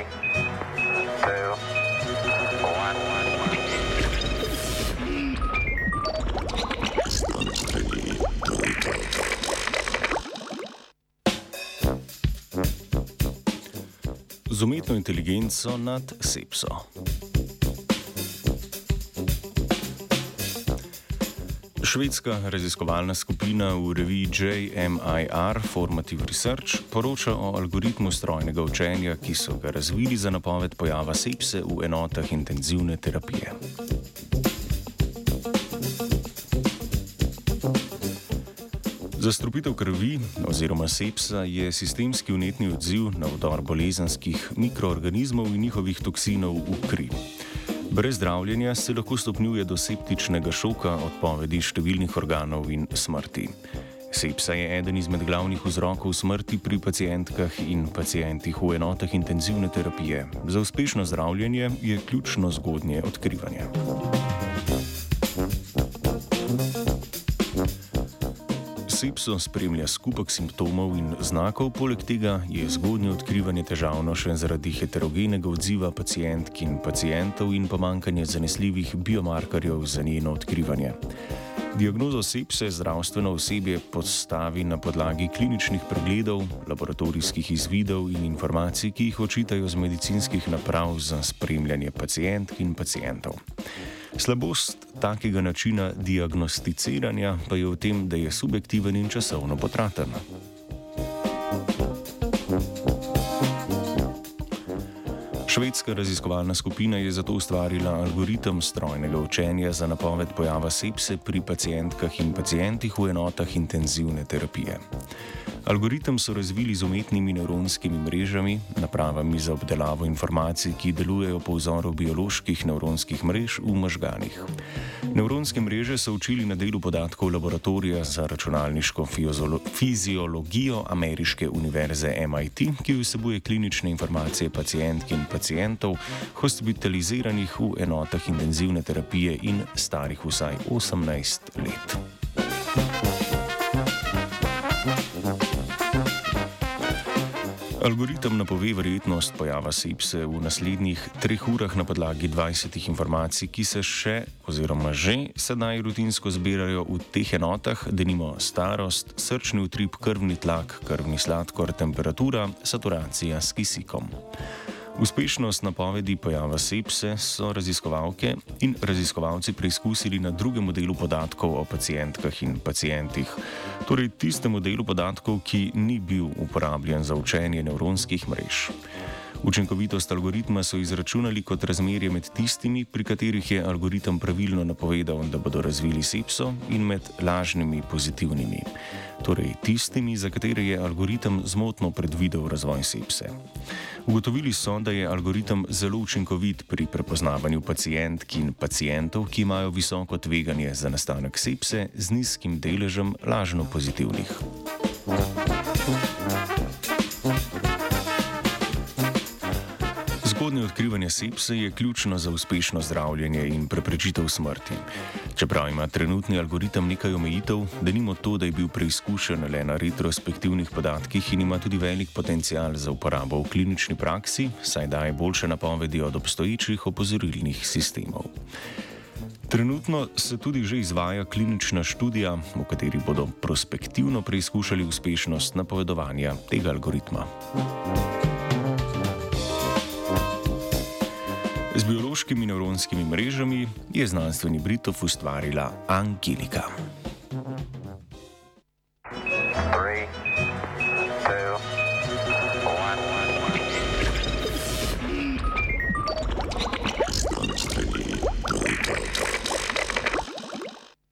Three, two, one. Z umetno inteligenco nad sepso. Švedska raziskovalna skupina v reviji JMIR Formative Research poroča o algoritmu strojnega učenja, ki so ga razvili za napoved pojava sepse v enotah intenzivne terapije. Zastrupitev krvi oziroma sepsa je sistemski unetni odziv na vdor bolezenskih mikroorganizmov in njihovih toksinov v kri. Brez zdravljenja se lahko stopnjuje do septičnega šoka, odpovedi številnih organov in smrti. Sepsa je eden izmed glavnih vzrokov smrti pri pacijentkah in pacijentih v enotah intenzivne terapije. Za uspešno zdravljenje je ključno zgodnje odkrivanje. Sepso spremlja skupek simptomov in znakov, poleg tega je zgodnje odkrivanje težavno še zaradi heterogenega odziva pacijentk in pacijentov in pomankanja zanesljivih biomarkerjev za njeno odkrivanje. Diagnozo sepse zdravstveno osebje postavi na podlagi kliničnih pregledov, laboratorijskih izvidov in informacij, ki jih očitajo z medicinskih naprav za spremljanje pacijentk in pacijentov. Slabost takega načina diagnosticiranja pa je v tem, da je subjektiven in časovno potraten. Švedska raziskovalna skupina je zato ustvarila algoritem strojnega učenja za napoved pojava sepse pri pacijentkah in pacijentih v enotah intenzivne terapije. Algoritem so razvili z umetnimi nevronskimi mrežami, napravami za obdelavo informacij, ki delujejo po vzoru bioloških nevronskih mrež v možganih. Nevronske mreže so učili na delu podatkov laboratorija za računalniško fiziologijo Ameriške univerze MIT, ki vsebuje klinične informacije pacijentk in pacijentov, hospitaliziranih v enotah intenzivne terapije in starih vsaj 18 let. Algoritem napove verjetnost pojava sepse v naslednjih treh urah na podlagi 20 informacij, ki se še oziroma že sedaj rutinsko zbirajo v teh enotah, denimo starost, srčni utrip, krvni tlak, krvni sladkor, temperatura, saturacija s kisikom. Uspešnost napovedi pojava sepse so raziskovalke in raziskovalci preizkusili na drugem modelu podatkov o pacijentkah in pacijentih, torej tistem modelu podatkov, ki ni bil uporabljen za učenje nevronskih mrež. Učinkovitost algoritma so izračunali kot razmerje med tistimi, pri katerih je algoritem pravilno napovedal, da bodo razvili sepso, in med lažnimi pozitivnimi, torej tistimi, za katere je algoritem zmotno predvidel razvoj sepse. Ugotovili so, da je algoritem zelo učinkovit pri prepoznavanju pacijentk in pacijentov, ki imajo visoko tveganje za nastanek sepse z nizkim deležem lažno pozitivnih. Zgodnje odkrivanje sepse je ključno za uspešno zdravljenje in preprečitev smrti. Čeprav ima trenutni algoritem nekaj omejitev, da nimo to, da je bil preizkušen le na retrospektivnih podatkih in ima tudi velik potencial za uporabo v klinični praksi, saj daje boljše napovedi od obstoječih opozorilnih sistemov. Trenutno se tudi že izvaja klinična študija, v kateri bodo prospektivno preizkušali uspešnost napovedovanja tega algoritma. Z biološkimi nevronskimi mrežami je znanstveni Britov ustvarila Angelika.